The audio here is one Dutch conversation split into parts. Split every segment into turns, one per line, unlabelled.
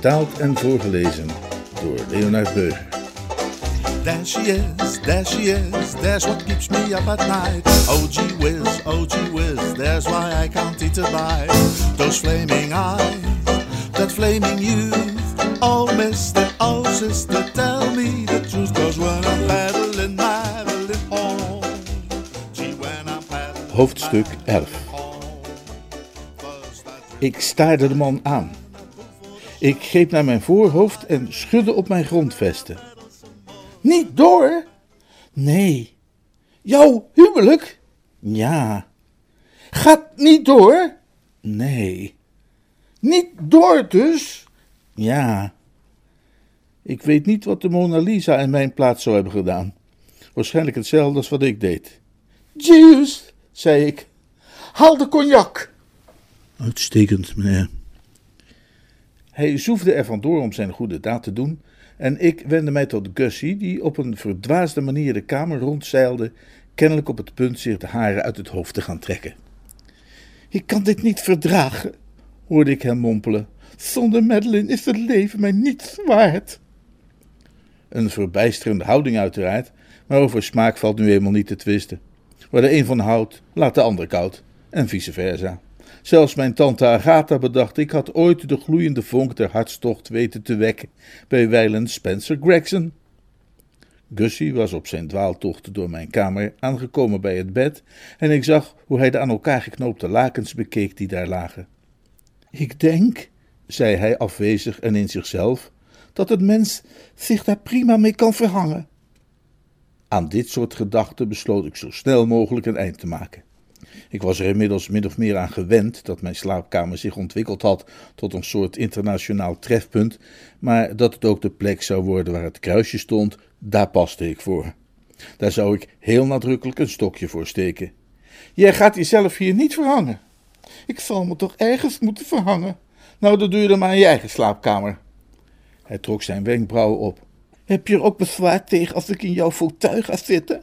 Vertaald en voorgelezen door Leonard Beuger.
There she is, there she is, there's what keeps me up at night. Oh gee whiz, oh gee whiz, there's why I can't eat a bite. Those flaming eyes, that flaming youth. Oh mister, oh sister, tell me the truth. Cause when I'm paddling, paddling home. Gee, when I'm paddling,
Hoofdstuk 11
first I drink
Ik staarde de man aan. Ik greep naar mijn voorhoofd en schudde op mijn grondvesten. Niet door? Nee. Jouw huwelijk? Ja. Gaat niet door? Nee. Niet door dus? Ja. Ik weet niet wat de Mona Lisa in mijn plaats zou hebben gedaan. Waarschijnlijk hetzelfde als wat ik deed. Jeeves, zei ik. Haal de cognac. Uitstekend, meneer. Hij zoefde er vandoor om zijn goede daad te doen, en ik wendde mij tot Gussie, die op een verdwaasde manier de kamer rondzeilde, kennelijk op het punt zich de haren uit het hoofd te gaan trekken. Ik kan dit niet verdragen, hoorde ik hem mompelen. Zonder Madeline is het leven mij niets waard. Een verbijsterende houding uiteraard, maar over smaak valt nu eenmaal niet te twisten. Waar de een van houdt, laat de ander koud, en vice versa. Zelfs mijn tante Agatha bedacht, ik had ooit de gloeiende vonk der hartstocht weten te wekken bij wijlen Spencer Gregson. Gussie was op zijn dwaaltocht door mijn kamer aangekomen bij het bed en ik zag hoe hij de aan elkaar geknoopte lakens bekeek die daar lagen. Ik denk, zei hij afwezig en in zichzelf, dat het mens zich daar prima mee kan verhangen. Aan dit soort gedachten besloot ik zo snel mogelijk een eind te maken. Ik was er inmiddels min of meer aan gewend dat mijn slaapkamer zich ontwikkeld had tot een soort internationaal trefpunt, maar dat het ook de plek zou worden waar het kruisje stond, daar paste ik voor. Daar zou ik heel nadrukkelijk een stokje voor steken. Jij gaat jezelf hier niet verhangen. Ik zal me toch ergens moeten verhangen. Nou, dan doe je dan maar in je eigen slaapkamer. Hij trok zijn wenkbrauwen op. Heb je er ook bezwaar tegen als ik in jouw fauteuil ga zitten?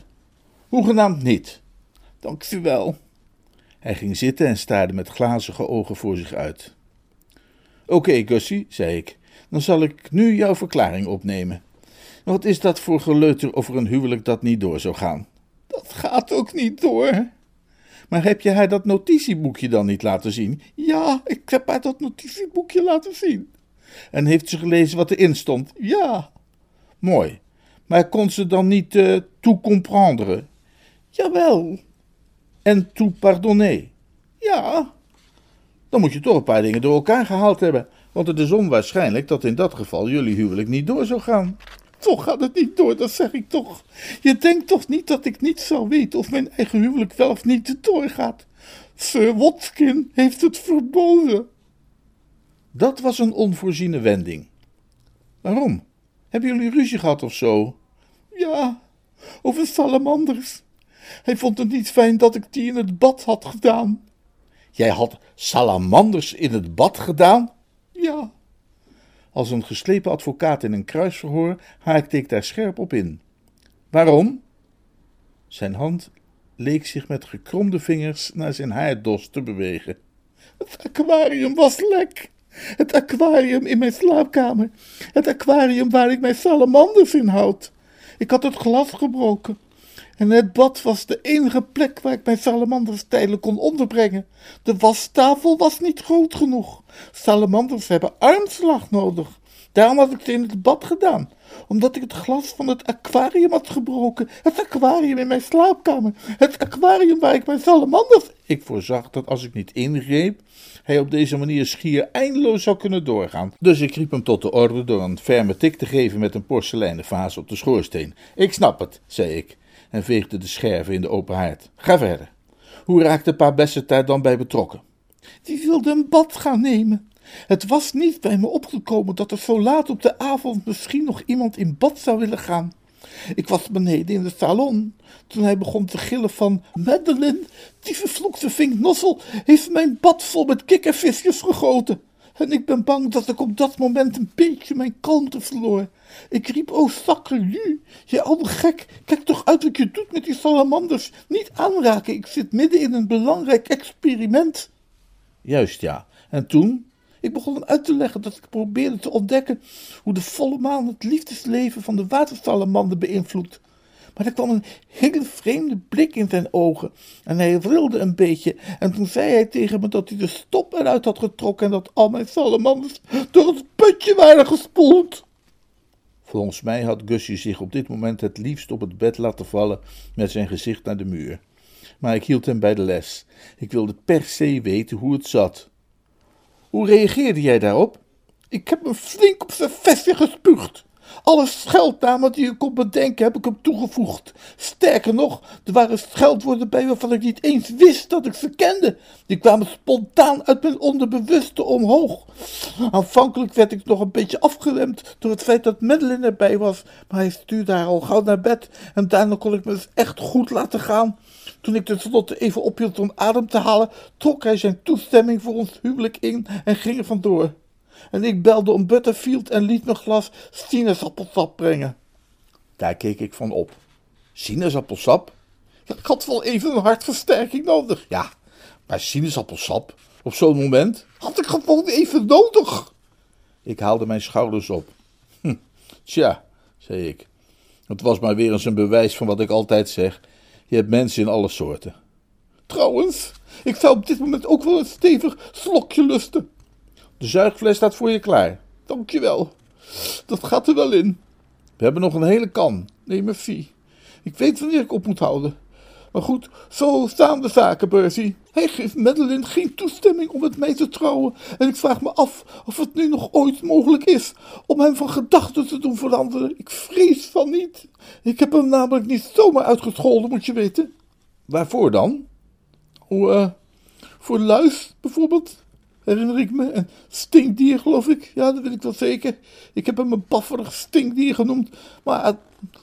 Hoegenaamd niet. Dank u wel. Hij ging zitten en staarde met glazige ogen voor zich uit. Oké, Gussie, zei ik, dan zal ik nu jouw verklaring opnemen. Wat is dat voor geleuter over een huwelijk dat niet door zou gaan? Dat gaat ook niet door. Maar heb je haar dat notitieboekje dan niet laten zien? Ja, ik heb haar dat notitieboekje laten zien. En heeft ze gelezen wat erin stond? Ja. Mooi. Maar kon ze dan niet eh tout comprendre? Jawel. En tout pardonner? Ja. Dan moet je toch een paar dingen door elkaar gehaald hebben. Want het is onwaarschijnlijk dat in dat geval jullie huwelijk niet door zou gaan. Toch gaat het niet door, dat zeg ik toch. Je denkt toch niet dat ik niet zou weten of mijn eigen huwelijk wel of niet doorgaat. Sir Watkin heeft het verboden. Dat was een onvoorziene wending. Waarom? Hebben jullie ruzie gehad of zo? Ja, over salamanders. Hij vond het niet fijn dat ik die in het bad had gedaan. Jij had salamanders in het bad gedaan? Ja. Als een geslepen advocaat in een kruisverhoor haakte ik daar scherp op in. Waarom? Zijn hand leek zich met gekromde vingers naar zijn haardos te bewegen. Het aquarium was lek. Het aquarium in mijn slaapkamer. Het aquarium waar ik mijn salamanders in houd. Ik had het glas gebroken. En het bad was de enige plek waar ik mijn salamanders tijdelijk kon onderbrengen. De wastafel was niet groot genoeg. Salamanders hebben armslag nodig. Daarom had ik ze in het bad gedaan. Omdat ik het glas van het aquarium had gebroken. Het aquarium in mijn slaapkamer. Het aquarium waar ik mijn salamanders... Ik voorzag dat als ik niet ingreep, hij op deze manier schier eindeloos zou kunnen doorgaan. Dus ik riep hem tot de orde door een ferme tik te geven met een porseleinen vaas op de schoorsteen. Ik snap het, zei ik en veegde de scherven in de open haard. Ga verder. Hoe raakte pa Besseter dan bij betrokken? Die wilde een bad gaan nemen. Het was niet bij me opgekomen dat er zo laat op de avond misschien nog iemand in bad zou willen gaan. Ik was beneden in de salon toen hij begon te gillen van Madeline, die vervloekte vinknossel heeft mijn bad vol met kikkervisjes gegoten. En ik ben bang dat ik op dat moment een beetje mijn kalmte verloor. Ik riep, oh sacrelu, je oude gek, kijk toch uit wat je doet met die salamanders. Niet aanraken, ik zit midden in een belangrijk experiment. Juist ja, en toen? Ik begon hem uit te leggen dat ik probeerde te ontdekken hoe de volle maan het liefdesleven van de watersalamander beïnvloedt. Maar er kwam een hele vreemde blik in zijn ogen en hij rilde een beetje. En toen zei hij tegen me dat hij de stop eruit had getrokken en dat al mijn salamanders door het putje waren gespoeld. Volgens mij had Gusje zich op dit moment het liefst op het bed laten vallen met zijn gezicht naar de muur. Maar ik hield hem bij de les. Ik wilde per se weten hoe het zat. Hoe reageerde jij daarop? Ik heb hem flink op zijn vestje gespuugd. Alle scheldnamen die ik kon bedenken heb ik hem toegevoegd. Sterker nog, er waren scheldwoorden bij waarvan ik niet eens wist dat ik ze kende. Die kwamen spontaan uit mijn onderbewuste omhoog. Aanvankelijk werd ik nog een beetje afgeremd door het feit dat Madeline erbij was, maar hij stuurde haar al gauw naar bed en daarna kon ik me dus echt goed laten gaan. Toen ik tenslotte even ophield om adem te halen, trok hij zijn toestemming voor ons huwelijk in en ging er vandoor. En ik belde om Butterfield en liet mijn glas sinaasappelsap brengen. Daar keek ik van op. Sinaasappelsap? ik had wel even een hartversterking nodig. Ja, maar sinaasappelsap op zo'n moment had ik gewoon even nodig. Ik haalde mijn schouders op. Hm, tja, zei ik. Het was maar weer eens een bewijs van wat ik altijd zeg. Je hebt mensen in alle soorten. Trouwens, ik zou op dit moment ook wel een stevig slokje lusten. De zuigfles staat voor je klaar. Dankjewel. Dat gaat er wel in. We hebben nog een hele kan. Nee, mijn fie. Ik weet wanneer ik op moet houden. Maar goed, zo staan de zaken, Percy. Hij geeft Madeline geen toestemming om met mij te trouwen. En ik vraag me af of het nu nog ooit mogelijk is om hem van gedachten te doen veranderen. Ik vrees van niet. Ik heb hem namelijk niet zomaar uitgescholden, moet je weten. Waarvoor dan? Hoe, uh, voor luis, bijvoorbeeld herinner ik me. En stinkdier, geloof ik. Ja, dat weet ik wel zeker. Ik heb hem een pafferig stinkdier genoemd. Maar eh,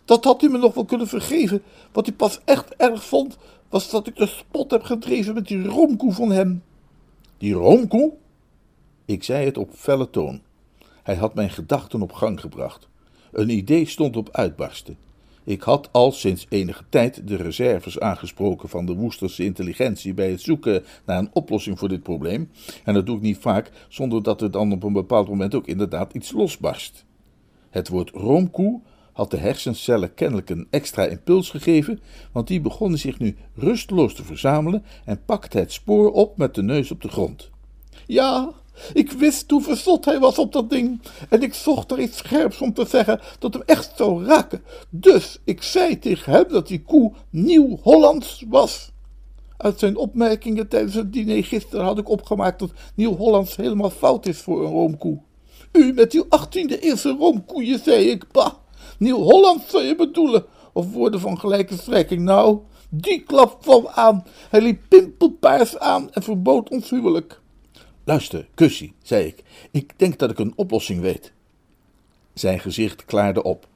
dat had hij me nog wel kunnen vergeven. Wat hij pas echt erg vond, was dat ik de spot heb gedreven met die roomkoe van hem. Die roomkoe? Ik zei het op felle toon. Hij had mijn gedachten op gang gebracht. Een idee stond op uitbarsten. Ik had al sinds enige tijd de reserves aangesproken van de Woesterse intelligentie bij het zoeken naar een oplossing voor dit probleem. En dat doe ik niet vaak zonder dat er dan op een bepaald moment ook inderdaad iets losbarst. Het woord roomkoe had de hersencellen kennelijk een extra impuls gegeven, want die begonnen zich nu rusteloos te verzamelen en pakte het spoor op met de neus op de grond. Ja, ik wist hoe verzot hij was op dat ding. En ik zocht er iets scherps om te zeggen dat hem echt zou raken. Dus ik zei tegen hem dat die koe Nieuw-Hollands was. Uit zijn opmerkingen tijdens het diner gisteren had ik opgemaakt dat Nieuw-Hollands helemaal fout is voor een roomkoe. U met uw achttiende eerste roomkoeien, zei ik. Bah, Nieuw-Hollands zou je bedoelen. Of woorden van gelijke strekking. Nou, die klap kwam aan. Hij liep pimpelpaars aan en verbood ons huwelijk. Luister, Kussie, zei ik, ik denk dat ik een oplossing weet. Zijn gezicht klaarde op.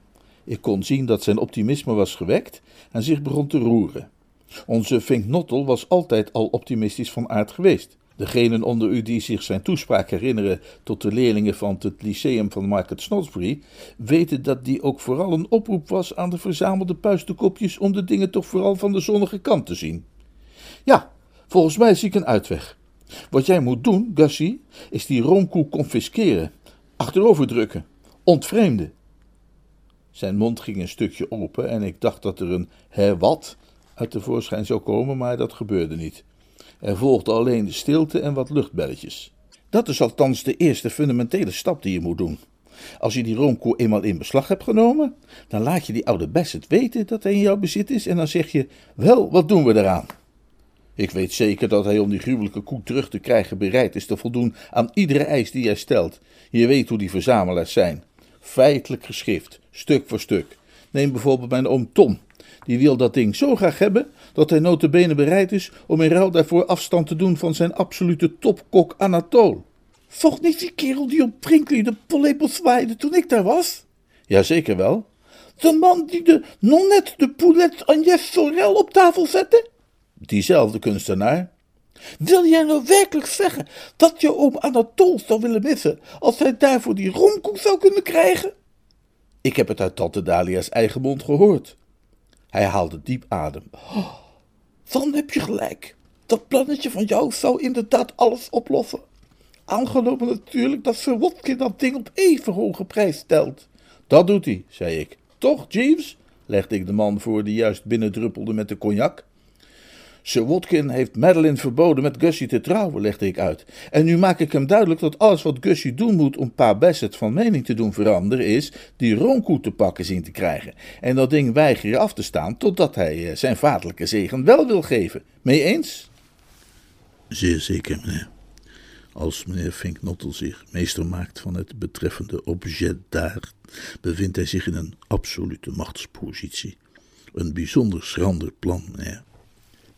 Ik kon zien dat zijn optimisme was gewekt en zich begon te roeren. Onze Vink Nottel was altijd al optimistisch van aard geweest. Degenen onder u die zich zijn toespraak herinneren tot de leerlingen van het lyceum van Market Snodsbury, weten dat die ook vooral een oproep was aan de verzamelde puistekopjes om de dingen toch vooral van de zonnige kant te zien. Ja, volgens mij zie ik een uitweg. Wat jij moet doen, Gussie, is die roomkoe confisceren, achterover drukken, ontvreemden. Zijn mond ging een stukje open en ik dacht dat er een hè wat uit de voorschijn zou komen, maar dat gebeurde niet. Er volgde alleen de stilte en wat luchtbelletjes. Dat is althans de eerste fundamentele stap die je moet doen. Als je die roomkoe eenmaal in beslag hebt genomen, dan laat je die oude Bassett weten dat hij in jouw bezit is en dan zeg je: Wel, wat doen we eraan? Ik weet zeker dat hij om die gruwelijke koe terug te krijgen bereid is te voldoen aan iedere eis die jij stelt. Je weet hoe die verzamelaars zijn. Feitelijk geschrift, stuk voor stuk. Neem bijvoorbeeld mijn oom Tom. Die wil dat ding zo graag hebben dat hij notabene bereid is om in ruil daarvoor afstand te doen van zijn absolute topkok Anatole. Volg niet die kerel die op Brinkley de pollepel zwaaide toen ik daar was? Jazeker wel. De man die de nonnet de poulet Agnès Sorel op tafel zette? Diezelfde kunstenaar. Wil jij nou werkelijk zeggen dat je oom Anatol zou willen missen als hij daarvoor die romkoek zou kunnen krijgen? Ik heb het uit tante Dalia's eigen mond gehoord. Hij haalde diep adem. Oh, dan heb je gelijk. Dat plannetje van jou zou inderdaad alles oplossen. Aangenomen natuurlijk dat Sir dat ding op even hoge prijs stelt. Dat doet hij, zei ik. Toch, Jeeves? legde ik de man voor die juist binnendruppelde met de cognac. Sir Watkin heeft Madeline verboden met Gussie te trouwen, legde ik uit. En nu maak ik hem duidelijk dat alles wat Gussie doen moet om Pa Bassett van mening te doen veranderen, is die roomkoe te pakken zien te krijgen. En dat ding weigeren af te staan totdat hij eh, zijn vaderlijke zegen wel wil geven. Mee eens?
Zeer zeker, meneer. Als meneer Finknottel zich meester maakt van het betreffende objet daar, bevindt hij zich in een absolute machtspositie. Een bijzonder schrander plan, meneer.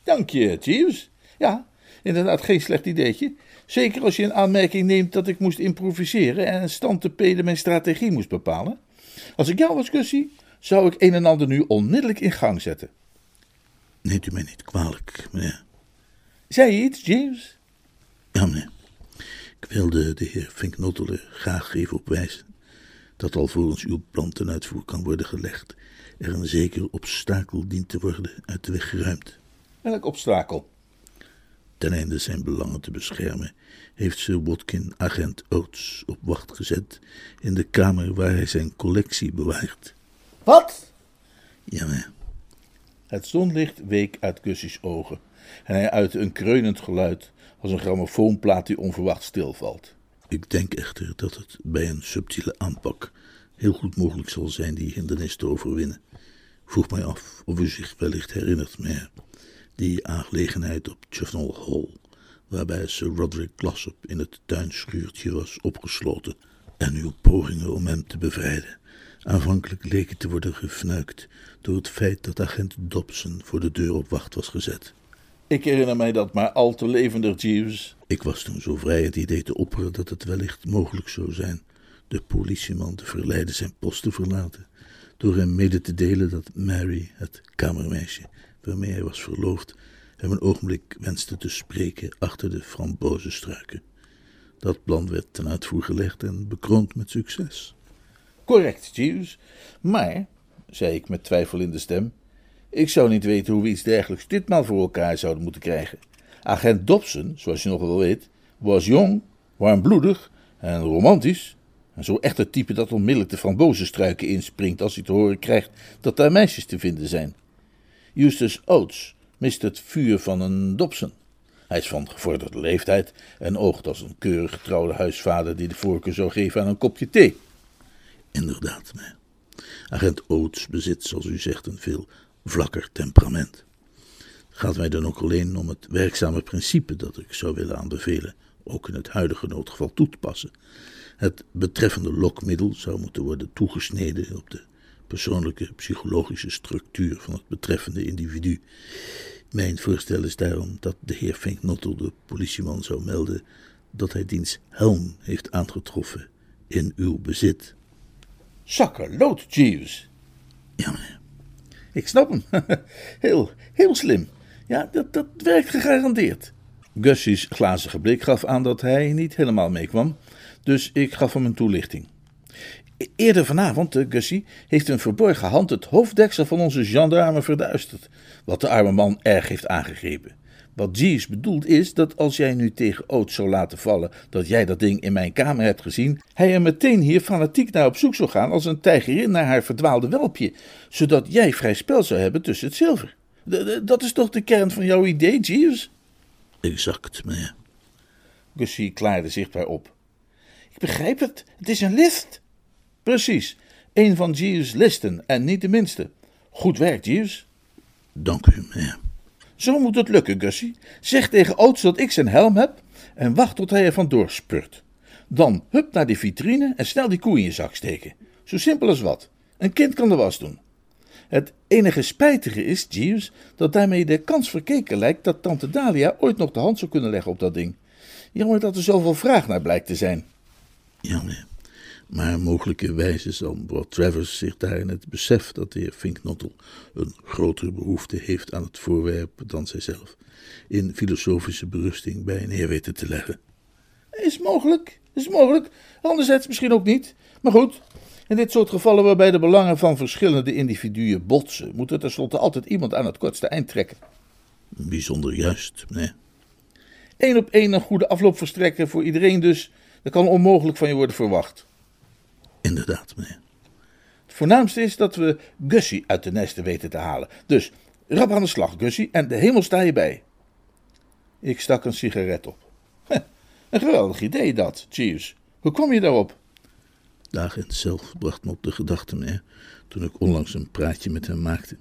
Dank je, Jeeves. Ja, inderdaad geen slecht ideetje. Zeker als je in aanmerking neemt dat ik moest improviseren en stand te peden mijn strategie moest bepalen. Als ik jou was, Gussie, zou ik een en ander nu onmiddellijk in gang zetten.
Neemt u mij niet kwalijk, meneer.
Zei je iets, James?
Ja, meneer. Ik wilde de heer Finknotel er graag even op wijzen dat alvorens uw plan ten uitvoer kan worden gelegd, er een zeker obstakel dient te worden uit de weg geruimd.
Welk obstakel?
Ten einde zijn belangen te beschermen, heeft Sir Watkin agent Oates op wacht gezet in de kamer waar hij zijn collectie bewaart.
Wat?
Ja.
Het zonlicht week uit Gussie's ogen en hij uitte een kreunend geluid als een grammofoonplaat die onverwacht stilvalt.
Ik denk echter dat het bij een subtiele aanpak heel goed mogelijk zal zijn die hindernis te overwinnen. Vroeg mij af of u zich wellicht herinnert, meneer, die aangelegenheid op Chevnall Hall, waarbij Sir Roderick Glossop in het tuinschuurtje was opgesloten en uw pogingen om hem te bevrijden aanvankelijk leken te worden gefnuikt door het feit dat agent Dobson voor de deur op wacht was gezet.
Ik herinner mij dat maar al te levendig, Jeeves.
Ik was toen zo vrij het idee te opperen dat het wellicht mogelijk zou zijn de politieman te verleiden zijn post te verlaten, door hem mede te delen dat Mary, het kamermeisje waarmee hij was verloofd, hem een ogenblik wenste te spreken achter de frambozenstruiken. Dat plan werd ten uitvoer gelegd en bekroond met succes.
Correct, Jeeves. Maar, zei ik met twijfel in de stem, ik zou niet weten hoe we iets dergelijks ditmaal voor elkaar zouden moeten krijgen. Agent Dobson, zoals je nog wel weet, was jong, warmbloedig en romantisch. En zo echt het type dat onmiddellijk de frambozenstruiken inspringt als hij te horen krijgt dat daar meisjes te vinden zijn. Eustace Oates mist het vuur van een Dobson. Hij is van gevorderde leeftijd en oogt als een keurig getrouwde huisvader die de voorkeur zou geven aan een kopje thee.
Inderdaad, meneer. Agent Oates bezit, zoals u zegt, een veel vlakker temperament. Gaat mij dan ook alleen om het werkzame principe dat ik zou willen aanbevelen, ook in het huidige noodgeval toe te passen. Het betreffende lokmiddel zou moeten worden toegesneden op de persoonlijke psychologische structuur van het betreffende individu. Mijn voorstel is daarom dat de heer Finknottel de politieman zou melden dat hij diens helm heeft aangetroffen in uw bezit.
Zakkerlood, Jeeves.
Ja, meneer.
Ik snap hem. heel, heel slim. Ja, dat, dat werkt gegarandeerd. Gussie's glazige blik gaf aan dat hij niet helemaal meekwam, dus ik gaf hem een toelichting. Eerder vanavond, uh, Gussie, heeft een verborgen hand het hoofddeksel van onze gendarme verduisterd, wat de arme man erg heeft aangegrepen. Wat Jeeves bedoelt is dat als jij nu tegen Oates zou laten vallen dat jij dat ding in mijn kamer hebt gezien, hij er meteen hier fanatiek naar op zoek zou gaan als een tijgerin naar haar verdwaalde welpje, zodat jij vrij spel zou hebben tussen het zilver. dat is toch de kern van jouw idee, Jeeves?
Exact, meneer.
Gussie klaarde zichtbaar op. Ik begrijp het, het is een list. Precies, een van Jeeves' listen en niet de minste. Goed werk, Jeeves.
Dank u, meneer.
Zo moet het lukken, Gussie. Zeg tegen Oates dat ik zijn helm heb en wacht tot hij er vandoor spurt. Dan hup naar die vitrine en snel die koe in je zak steken. Zo simpel als wat. Een kind kan de was doen. Het enige spijtige is, Jeeves, dat daarmee de kans verkeken lijkt dat tante Dalia ooit nog de hand zou kunnen leggen op dat ding. Jammer dat er zoveel vraag naar blijkt te zijn.
Ja, meneer. Maar mogelijkerwijze zal mevrouw Travers zich daarin het besef dat de heer Finknottel een grotere behoefte heeft aan het voorwerp dan zijzelf, in filosofische berusting bij een weten te leggen.
Is mogelijk, is mogelijk. Anderzijds misschien ook niet. Maar goed, in dit soort gevallen waarbij de belangen van verschillende individuen botsen, moet er tenslotte altijd iemand aan het kortste eind trekken.
Bijzonder juist, meneer.
Eén op één een goede afloop verstrekken voor iedereen dus, dat kan onmogelijk van je worden verwacht.
Inderdaad, meneer.
Het voornaamste is dat we Gussie uit de nesten weten te halen. Dus, rap aan de slag, Gussie, en de hemel sta je bij. Ik stak een sigaret op. Een geweldig idee dat, Cheers. Hoe kom je daarop?
De agent zelf bracht me op de gedachte, meneer, toen ik onlangs een praatje met hem maakte.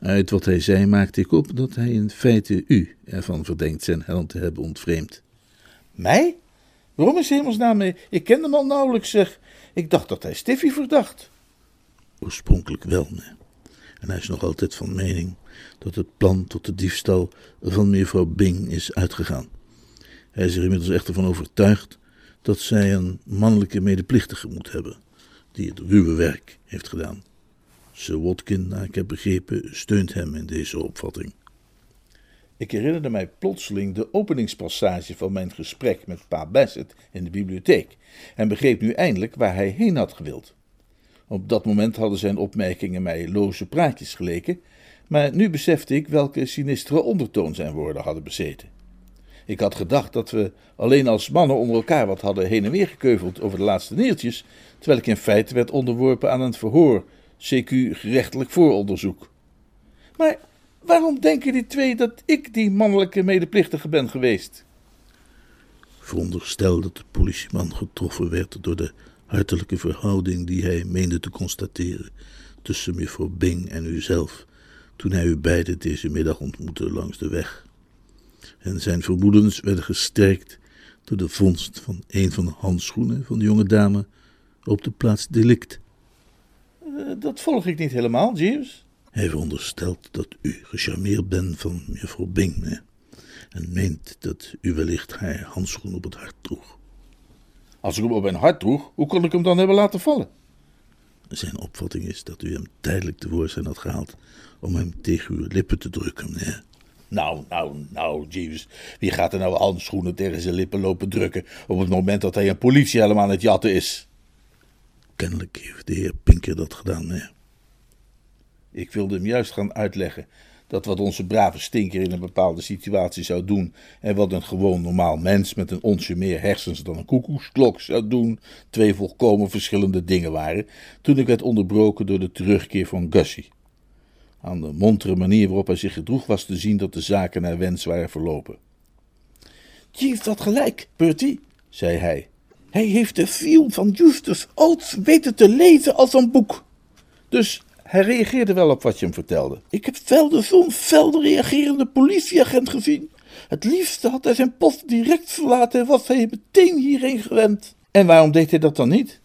Uit wat hij zei maakte ik op dat hij in feite u ervan verdenkt zijn helm te hebben ontvreemd.
Mij? Waarom is hemelsnaam mee? Ik ken hem al nauwelijks, zeg. Ik dacht dat hij Stiffy verdacht.
Oorspronkelijk wel, meneer. En hij is nog altijd van mening dat het plan tot de diefstal van mevrouw Bing is uitgegaan. Hij is er inmiddels echter van overtuigd dat zij een mannelijke medeplichtige moet hebben, die het ruwe werk heeft gedaan. Sir Watkin, naar ik heb begrepen, steunt hem in deze opvatting.
Ik herinnerde mij plotseling de openingspassage van mijn gesprek met pa Bassett in de bibliotheek en begreep nu eindelijk waar hij heen had gewild. Op dat moment hadden zijn opmerkingen mij loze praatjes geleken, maar nu besefte ik welke sinistere ondertoon zijn woorden hadden bezeten. Ik had gedacht dat we alleen als mannen onder elkaar wat hadden heen en weer gekeuveld over de laatste neeltjes, terwijl ik in feite werd onderworpen aan een verhoor, CQ gerechtelijk vooronderzoek. Maar waarom denken die twee dat ik die mannelijke medeplichtige ben geweest?
Veronderstel dat de politieman getroffen werd door de hartelijke verhouding die hij meende te constateren tussen mevrouw Bing en uzelf, toen hij u beiden deze middag ontmoette langs de weg. En zijn vermoedens werden gesterkt door de vondst van een van de handschoenen van de jonge dame op de plaats delict.
Uh, dat volg ik niet helemaal, Jeeves.
Hij veronderstelt dat u gecharmeerd bent van mevrouw Bing, en meent dat u wellicht haar handschoen op het hart droeg.
Als ik hem op mijn hart droeg, hoe kon ik hem dan hebben laten vallen?
Zijn opvatting is dat u hem tijdelijk tevoorschijn had gehaald om hem tegen uw lippen te drukken, meneer.
Nou, nou, nou, Jeeves. Wie gaat er nou handschoenen tegen zijn lippen lopen drukken op het moment dat hij een politie helemaal aan het jatten is?
Kennelijk heeft de heer Pinker dat gedaan, meneer.
Ik wilde hem juist gaan uitleggen dat wat onze brave stinker in een bepaalde situatie zou doen en wat een gewoon normaal mens met een onsje meer hersens dan een koekoeksklok zou doen, twee volkomen verschillende dingen waren, toen ik werd onderbroken door de terugkeer van Gussie. Aan de montere manier waarop hij zich gedroeg was te zien dat de zaken naar wens waren verlopen.
Jeeves had gelijk, Bertie, zei hij. Hij heeft de film van Justus Oates weten te lezen als een boek.
Dus hij reageerde wel op wat je hem vertelde.
Ik heb zelden zo'n fel reagerende politieagent gezien. Het liefste had hij zijn post direct verlaten en was hij meteen hierheen gewend.
En waarom deed hij dat dan niet?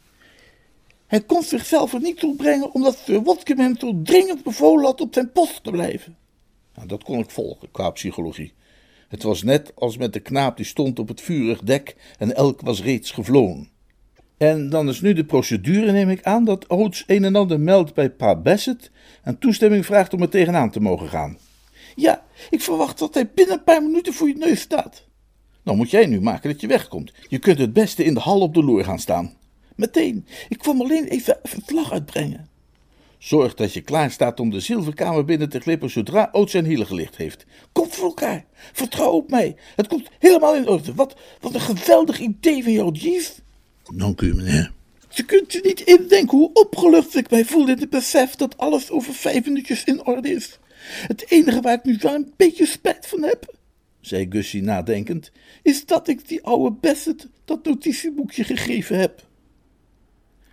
Hij kon zichzelf er niet toe brengen omdat Sir Watkin hem zo dringend bevolen had op zijn post te blijven.
Nou, dat kon ik volgen qua psychologie. Het was net als met de knaap die stond op het vurig dek en elk was reeds gevlogen. En dan is nu de procedure, neem ik aan, dat Oates een en ander meldt bij Pa Bassett en toestemming vraagt om er tegenaan te mogen gaan.
Ja, ik verwacht dat hij binnen een paar minuten voor je neus staat.
Dan moet jij nu maken dat je wegkomt. Je kunt het beste in de hal op de loer gaan staan.
Meteen, ik kwam alleen even verslag uitbrengen.
Zorg dat je klaar staat om de zilverkamer binnen te glippen zodra Oates zijn hielen gelicht heeft.
Kom voor elkaar, vertrouw op mij. Het komt helemaal in orde. Wat, wat een geweldig idee van jou, Jeeves.
Dank u, meneer.
Je kunt je niet indenken hoe opgelucht ik mij voel in het besef dat alles over vijf minuutjes in orde is. Het enige waar ik nu wel een beetje spijt van heb, zei Gussie nadenkend, is dat ik die oude Bassett dat notitieboekje gegeven heb.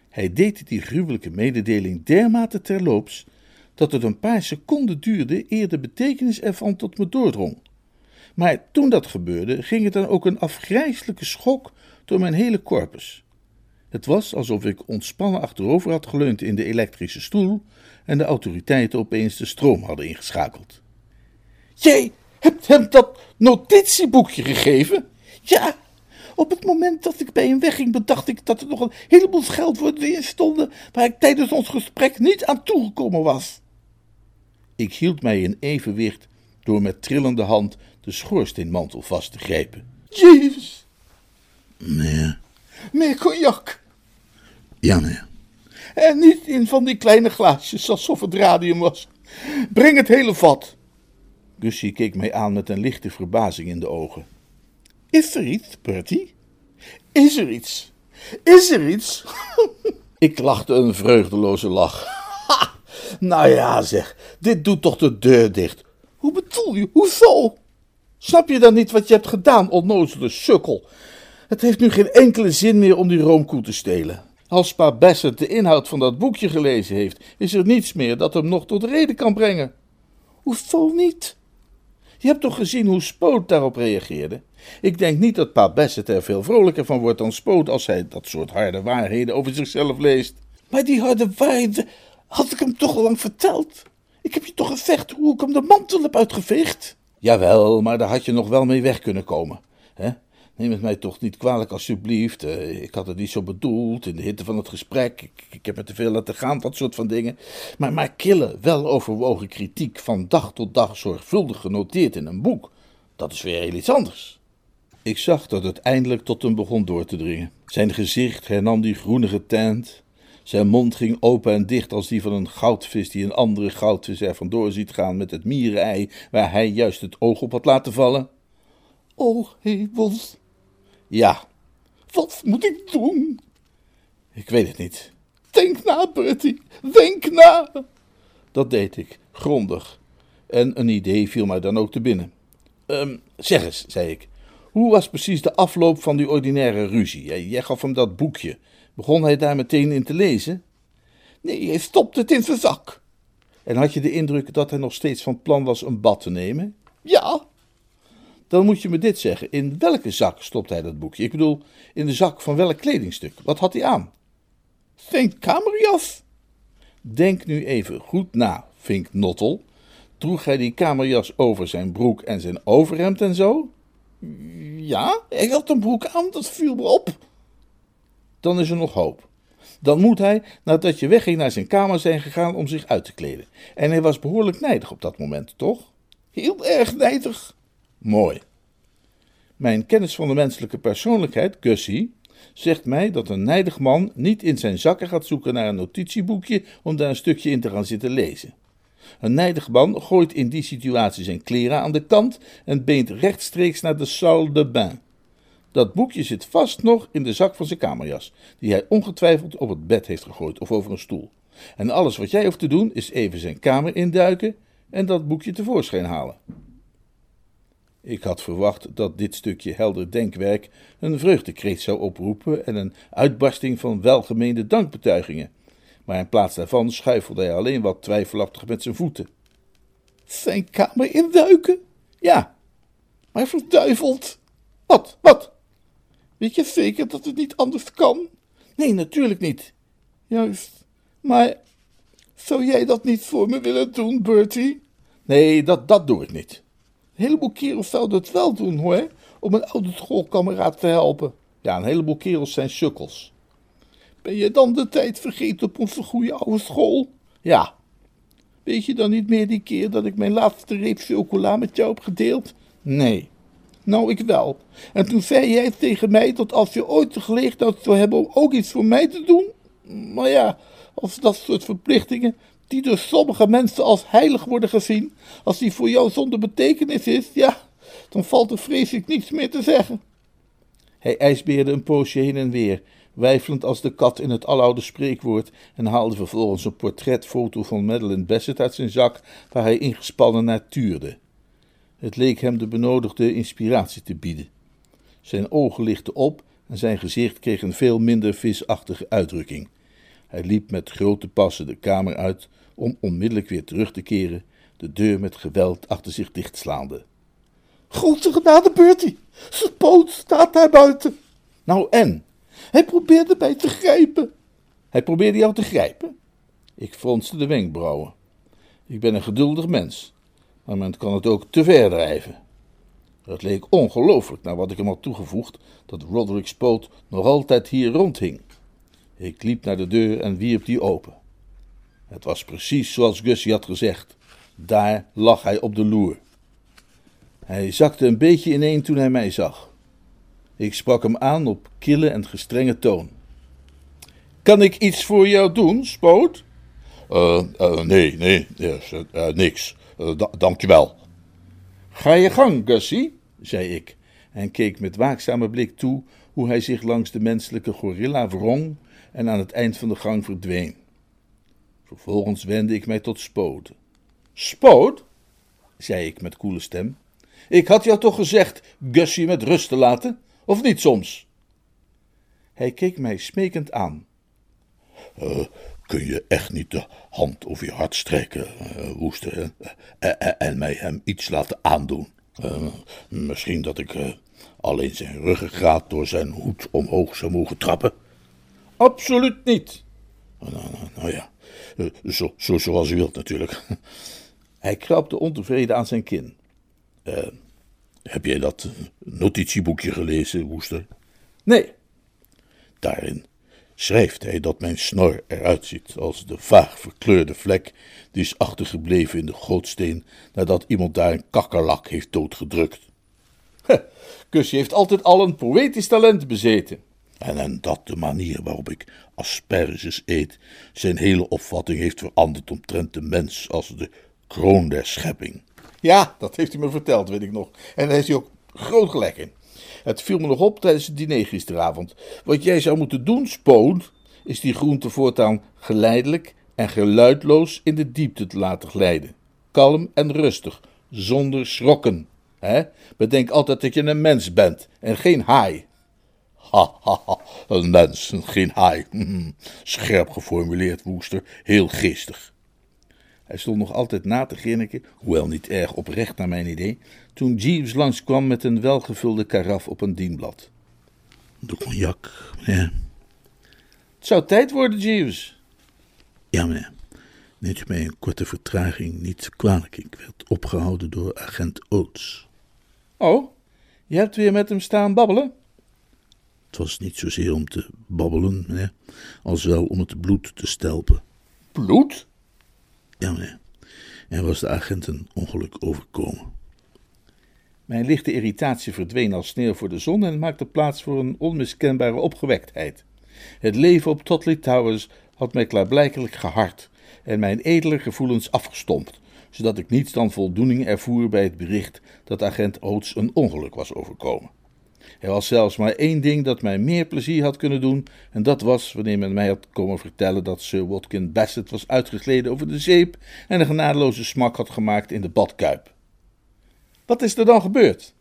Hij deed die gruwelijke mededeling dermate terloops dat het een paar seconden duurde eer de betekenis ervan tot me doordrong. Maar toen dat gebeurde, ging het dan ook een afgrijselijke schok door mijn hele corpus. Het was alsof ik ontspannen achterover had geleund in de elektrische stoel en de autoriteiten opeens de stroom hadden ingeschakeld.
Jij hebt hem dat notitieboekje gegeven? Ja, Op het moment dat ik bij hem wegging, bedacht ik dat er nog een heleboel scheldwoorden in stonden waar ik tijdens ons gesprek niet aan toegekomen was.
Ik hield mij in evenwicht door met trillende hand de schoorsteenmantel vast te grijpen.
Jezus,
Meneer.
meer cognac.
Ja, meneer.
En niet in van die kleine glaasjes, alsof het radium was. Breng het hele vat.
Gussie keek mij aan met een lichte verbazing in de ogen.
Is er iets, Bertie? Is er iets? Is er iets?
Ik lachte een vreugdeloze lach.
Ha, nou ja, zeg, dit doet toch de deur dicht. Hoe bedoel je? Hoezo? Snap je dan niet wat je hebt gedaan, onnozele sukkel?
Het heeft nu geen enkele zin meer om die roomkoe te stelen. Als pa Bassett de inhoud van dat boekje gelezen heeft, is er niets meer dat hem nog tot reden kan brengen.
Hoezo niet?
Je hebt toch gezien hoe Spoot daarop reageerde? Ik denk niet dat pa Bassett er veel vrolijker van wordt dan Spoot als hij dat soort harde waarheden over zichzelf leest.
Maar die harde waarheden had ik hem toch al lang verteld. Ik heb je toch gezegd hoe ik hem de mantel heb uitgeveegd?
Jawel, maar daar had je nog wel mee weg kunnen komen. hè? Neem het mij toch niet kwalijk, alsjeblieft. Eh, ik had het niet zo bedoeld, in de hitte van het gesprek. Ik, heb het te veel laten gaan, dat soort van dingen. Maar, maar kille, weloverwogen kritiek van dag tot dag zorgvuldig genoteerd in een boek, dat is weer heel iets anders. Ik zag dat het eindelijk tot hem begon door te dringen. Zijn gezicht hernam die groenige tint. Zijn mond ging open en dicht als die van een goudvis die een andere goudvis er vandoor ziet gaan met het mierenei waar hij juist het oog op had laten vallen.
Oh, hemels,
Ja,
wat moet ik doen?
ik weet het niet.
Denk na, Bertie, denk na.
Dat deed ik, grondig. En een idee viel mij dan ook te binnen. Ehm, zeg eens, zei ik, hoe was precies de afloop van die ordinaire ruzie? Jij, gaf hem dat boekje. Begon hij daar meteen in te lezen?
Nee, hij stopt het in zijn zak.
En had je de indruk dat hij nog steeds van plan was een bad te nemen?
Ja,
Dan moet je me dit zeggen. In welke zak stopt hij dat boekje? Ik bedoel, in de zak van welk kledingstuk? Wat had hij aan?
zijn kamerjas.
Denk nu even goed na, Vink Nottel. Droeg hij die kamerjas over zijn broek en zijn overhemd en zo?
Ja, hij had een broek aan, dat viel me op.
Dan is er nog hoop. Dan moet hij, nadat je wegging, naar zijn kamer zijn gegaan om zich uit te kleden. En hij was behoorlijk nijdig op dat moment, toch?
Heel erg nijdig.
Mooi. Mijn kennis van de menselijke persoonlijkheid, Gussie, zegt mij dat een nijdig man niet in zijn zakken gaat zoeken naar een notitieboekje om daar een stukje in te gaan zitten lezen. Een nijdig man gooit in die situatie zijn kleren aan de kant en beent rechtstreeks naar de salle de bain. Dat boekje zit vast nog in de zak van zijn kamerjas, die hij ongetwijfeld op het bed heeft gegooid of over een stoel. En alles wat jij hoeft te doen is even zijn kamer induiken en dat boekje tevoorschijn halen. Ik had verwacht dat dit stukje helder denkwerk een vreugdekreet zou oproepen en een uitbarsting van welgemeende dankbetuigingen. Maar in plaats daarvan schuifelde hij alleen wat twijfelachtig met zijn voeten.
Zijn kamer induiken?
Ja,
Maar verduiveld. Wat, wat? Weet je zeker dat het niet anders kan?
nee, natuurlijk niet.
Juist. Maar zou jij dat niet voor me willen doen, Bertie?
Nee, dat, dat doe ik niet.
Een heleboel kerels zouden het wel doen, hoor. Om een oude schoolkameraad te helpen.
Ja, een heleboel kerels zijn sukkels.
Ben je dan de tijd vergeten op onze goede oude school?
Ja,
Weet je dan niet meer die keer dat ik mijn laatste reep chocola met jou heb gedeeld?
nee.
Nou, ik wel. En toen zei jij tegen mij dat als je ooit de gelegenheid zou hebben om ook iets voor mij te doen. Maar ja, als dat soort verplichtingen, die door sommige mensen als heilig worden gezien, als die voor jou zonder betekenis is, ja, dan valt er vreselijk niets meer te zeggen.
Hij ijsbeerde een poosje heen en weer, wijfelend als de kat in het aloude spreekwoord, en haalde vervolgens een portretfoto van Madeleine Bassett uit zijn zak, waar hij ingespannen naar tuurde. Het leek hem de benodigde inspiratie te bieden. Zijn ogen lichten op en zijn gezicht kreeg een veel minder visachtige uitdrukking. Hij liep met grote passen de kamer uit om onmiddellijk weer terug te keren, de deur met geweld achter zich dichtslaande.
Grote genade, Bertie. Zijn poot staat daar buiten.
Nou en?
Hij probeerde mij te grijpen.
Hij probeerde jou te grijpen. Ik fronste de wenkbrauwen. Ik ben een geduldig mens, maar men kan het ook te ver drijven. Het leek ongelooflijk naar wat ik hem had toegevoegd dat Roderick Spoot nog altijd hier rondhing. Ik liep naar de deur en wierp die open. Het was precies zoals Gussie had gezegd. Daar lag hij op de loer. Hij zakte een beetje ineen toen hij mij zag. Ik sprak hem aan op kille en gestrenge toon. Kan ik iets voor jou doen, Spoot?
Uh, uh, nee, nee, yes, uh, niks. Da dankjewel.
Ga je gang, Gussie, zei ik en keek met waakzame blik toe hoe hij zich langs de menselijke gorilla wrong en aan het eind van de gang verdween. Vervolgens wendde ik mij tot Spoot. Spoot, zei ik met koele stem, ik had jou toch gezegd Gussie met rust te laten, of niet soms? Hij keek mij smekend aan.
Uh, kun je echt niet de hand over je hart strijken, uh, Woester, en, en mij hem iets laten aandoen? Misschien dat ik alleen zijn ruggengraat door zijn hoed omhoog zou mogen trappen?
Absoluut niet.
Nou, nou, nou ja, zo, zo, zoals u wilt natuurlijk.
Hij krabde ontevreden aan zijn kin.
Uh, heb jij dat notitieboekje gelezen, Woester?
Nee.
Daarin schrijft hij dat mijn snor eruit ziet als de vaag verkleurde vlek die is achtergebleven in de gootsteen nadat iemand daar een kakkerlak heeft doodgedrukt.
Kusje heeft altijd al een poëtisch talent bezeten.
En, dat de manier waarop ik asperges eet zijn hele opvatting heeft veranderd omtrent de mens als de kroon der schepping.
Ja, dat heeft hij me verteld, weet ik nog. En daar heeft hij ook groot gelijk in. Het viel me nog op tijdens het diner gisteravond. Wat jij zou moeten doen, Spoon, is die groente voortaan geleidelijk en geluidloos in de diepte te laten glijden. Kalm en rustig, zonder schrokken. Bedenk altijd dat je een mens bent en geen haai.
Ha, ha, ha, een mens, geen haai. Scherp geformuleerd, Woester, heel geestig.
Hij stond nog altijd na te grinniken, hoewel niet erg oprecht naar mijn idee, toen Jeeves langskwam met een welgevulde karaf op een dienblad.
De cognac, meneer.
Het zou tijd worden, Jeeves.
Ja, meneer. Neemt u mij een korte vertraging niet kwalijk. Ik werd opgehouden door agent Oates.
Oh, je hebt weer met hem staan babbelen?
Het was niet zozeer om te babbelen, meneer, als wel om het bloed te stelpen.
Bloed?
Ja, meneer. Er was de agent een ongeluk overkomen.
Mijn lichte irritatie verdween als sneeuw voor de zon en maakte plaats voor een onmiskenbare opgewektheid. Het leven op Totley Towers had mij klaarblijkelijk gehard en mijn edele gevoelens afgestompt, zodat ik niets dan voldoening ervoer bij het bericht dat agent Oates een ongeluk was overkomen. Er was zelfs maar één ding dat mij meer plezier had kunnen doen, en dat was wanneer men mij had komen vertellen dat Sir Watkin Bassett was uitgegleden over de zeep en een genadeloze smak had gemaakt in de badkuip. Wat is er dan gebeurd?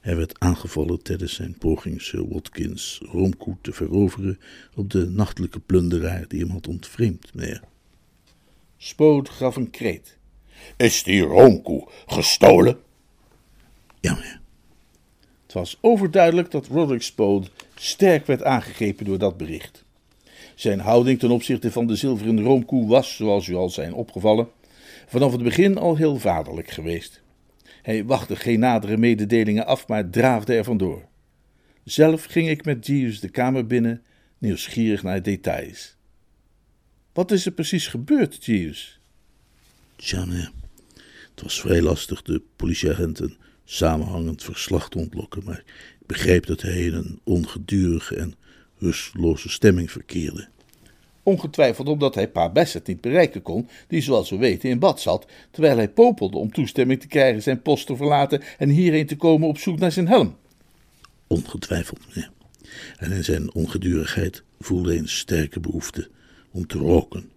Hij werd aangevallen tijdens zijn poging Sir Watkins roomkoe te veroveren op de nachtelijke plunderaar die hem had ontvreemd, meneer.
Spoot gaf een kreet.
Is die roomkoe gestolen?
Ja, meneer.
Was overduidelijk dat Roderick Spoot sterk werd aangegrepen door dat bericht. Zijn houding ten opzichte van de zilveren roomkoe was, zoals u al zijn opgevallen, vanaf het begin al heel vaderlijk geweest. Hij wachtte geen nadere mededelingen af, maar draafde er vandoor. Zelf ging ik met Jeeves de kamer binnen, nieuwsgierig naar details. Wat is er precies gebeurd, Jeeves?
Tja, meneer. Het was vrij lastig de politieagent een samenhangend verslag te ontlokken, maar ik begreep dat hij in een ongedurige en rusteloze stemming verkeerde.
Ongetwijfeld omdat hij pa Bassett niet bereiken kon, die zoals we weten in bad zat, terwijl hij popelde om toestemming te krijgen zijn post te verlaten en hierheen te komen op zoek naar zijn helm.
Ongetwijfeld, meneer. En in zijn ongedurigheid voelde hij een sterke behoefte om te roken.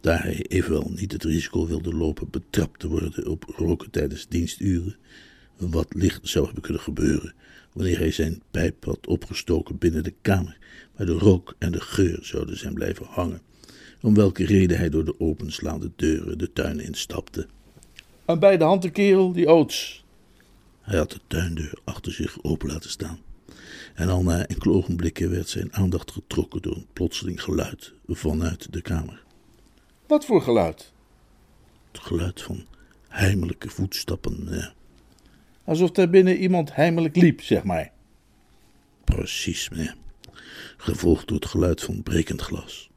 Daar hij evenwel niet het risico wilde lopen betrapt te worden op roken tijdens diensturen, wat licht zou hebben kunnen gebeuren wanneer hij zijn pijp had opgestoken binnen de kamer, waar de rook en de geur zouden zijn blijven hangen, om welke reden hij door de openslaande deuren de tuin instapte.
En bij de hand de kerel, die Oates.
Hij had de tuindeur achter zich open laten staan. En al na enkele ogenblikken werd zijn aandacht getrokken door een plotseling geluid vanuit de kamer.
Wat voor geluid?
Het geluid van heimelijke voetstappen, meneer.
Alsof daar binnen iemand heimelijk liep, zeg maar.
Precies, meneer. Gevolgd door het geluid van brekend glas.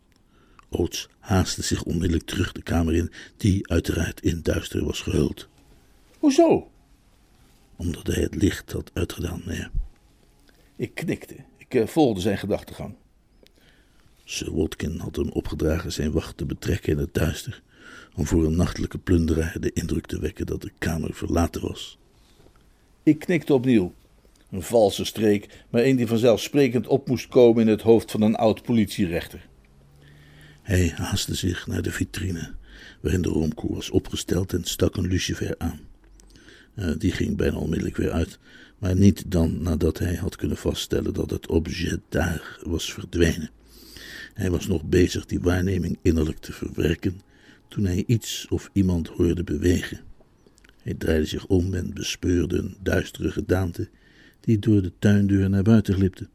Oots haastte zich onmiddellijk terug de kamer in, die uiteraard in duister was gehuld.
Hoezo?
Omdat hij het licht had uitgedaan, meneer.
Ik knikte. Ik uh, volgde zijn gedachtegang.
Sir Watkin had hem opgedragen zijn wacht te betrekken in het duister, om voor een nachtelijke plunderaar de indruk te wekken dat de kamer verlaten was.
Ik knikte opnieuw. Een valse streek, maar een die vanzelfsprekend op moest komen in het hoofd van een oud politierechter.
Hij haastte zich naar de vitrine, waarin de roomkoe was opgesteld en stak een lucifer aan. Uh, die ging bijna onmiddellijk weer uit, maar niet dan nadat hij had kunnen vaststellen dat het objet daar was verdwenen. Hij was nog bezig die waarneming innerlijk te verwerken, toen hij iets of iemand hoorde bewegen. Hij draaide zich om en bespeurde een duistere gedaante die door de tuindeur naar buiten glipte.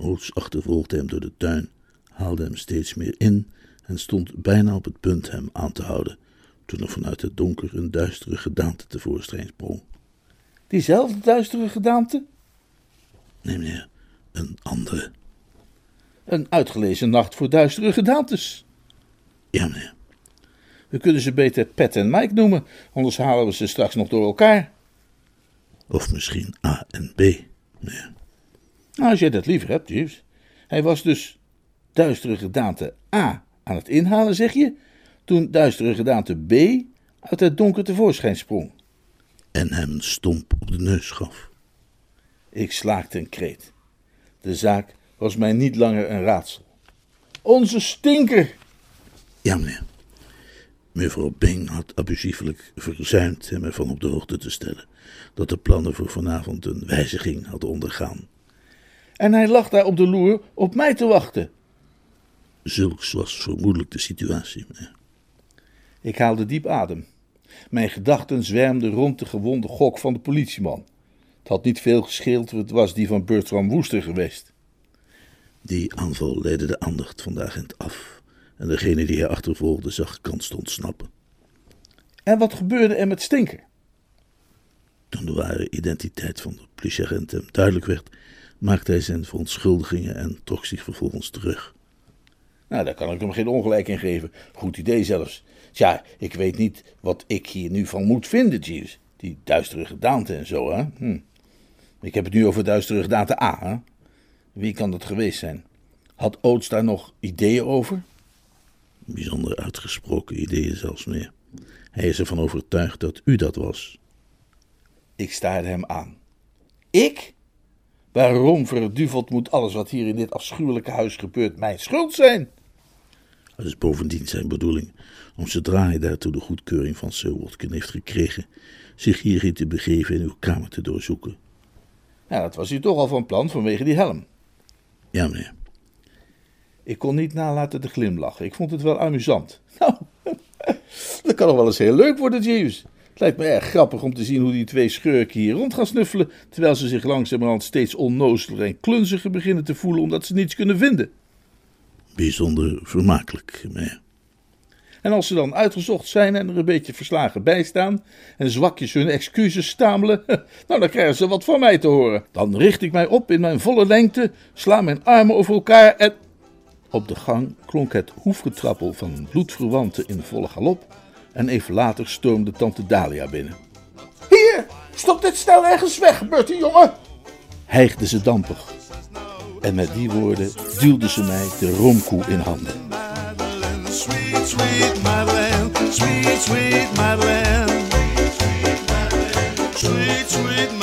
Oots achtervolgde hem door de tuin, haalde hem steeds meer in en stond bijna op het punt hem aan te houden, toen er vanuit het donker een duistere gedaante tevoorschijn sprong.
Diezelfde duistere gedaante?
Nee, meneer, een andere.
Een uitgelezen nacht voor duistere gedaantes.
Ja, meneer.
We kunnen ze beter Pat en Mike noemen, anders halen we ze straks nog door elkaar.
Of misschien A en B, meneer.
Nou, als jij dat liever hebt, Jeeves. Hij was dus duistere gedaante A aan het inhalen, zeg je, toen duistere gedaante B uit het donker tevoorschijn sprong.
En hem een stomp op de neus gaf.
Ik slaakte een kreet. De zaak was mij niet langer een raadsel. Onze stinker!
Ja, meneer. Mevrouw Bing had abusiefelijk verzuimd hem ervan op de hoogte te stellen dat de plannen voor vanavond een wijziging hadden ondergaan.
En hij lag daar op de loer op mij te wachten.
Zulks was vermoedelijk de situatie.
Ik haalde diep adem. Mijn gedachten zwermden rond de gewonde gok van de politieman. Het had niet veel gescheeld, het was die van Bertram Woester geweest.
Die aanval leidde de aandacht van de agent af en degene die hij achtervolgde zag kans te ontsnappen.
En wat gebeurde er met Stinker?
Toen de ware identiteit van de politieagent hem duidelijk werd, maakte hij zijn verontschuldigingen en trok zich vervolgens terug.
Nou, daar kan ik hem geen ongelijk in geven. Goed idee zelfs. Tja, ik weet niet wat ik hier nu van moet vinden, Jeeves. Die duistere gedaante en zo, hè? Hm. Ik heb het nu over duistere gedaante A, hè? Wie kan dat geweest zijn? Had Oots daar nog ideeën over?
Bijzonder uitgesproken ideeën zelfs meer. Hij is ervan overtuigd dat u dat was.
Ik staarde hem aan. Ik? Waarom verduveld moet alles wat hier in dit afschuwelijke huis gebeurt mijn schuld zijn?
Het is bovendien zijn bedoeling om zodra hij daartoe de goedkeuring van Sir Watkin heeft gekregen, zich hierin te begeven en uw kamer te doorzoeken.
Ja, dat was u toch al van plan vanwege die helm.
Ja, meneer.
Ik kon niet nalaten te glimlachen. Ik vond het wel amusant. Nou, dat kan nog wel eens heel leuk worden, Jeeves. Het lijkt me erg grappig om te zien hoe die twee schurken hier rond gaan snuffelen, terwijl ze zich langzamerhand steeds onnozeler en klunziger beginnen te voelen omdat ze niets kunnen vinden.
Bijzonder vermakelijk, meneer.
En als ze dan uitgezocht zijn en er een beetje verslagen bij staan en zwakjes hun excuses stamelen, nou dan krijgen ze wat van mij te horen. Dan richt ik mij op in mijn volle lengte, sla mijn armen over elkaar en... Op de gang klonk het hoefgetrappel van bloedverwanten in volle galop en even later stormde tante Dalia binnen. Hier, stop dit snel ergens weg, Bertie, jongen! Hijgde ze dampig. En met die woorden duwde ze mij de romkoe in handen.
Sweet, sweet sweet, sweet sweet, sweet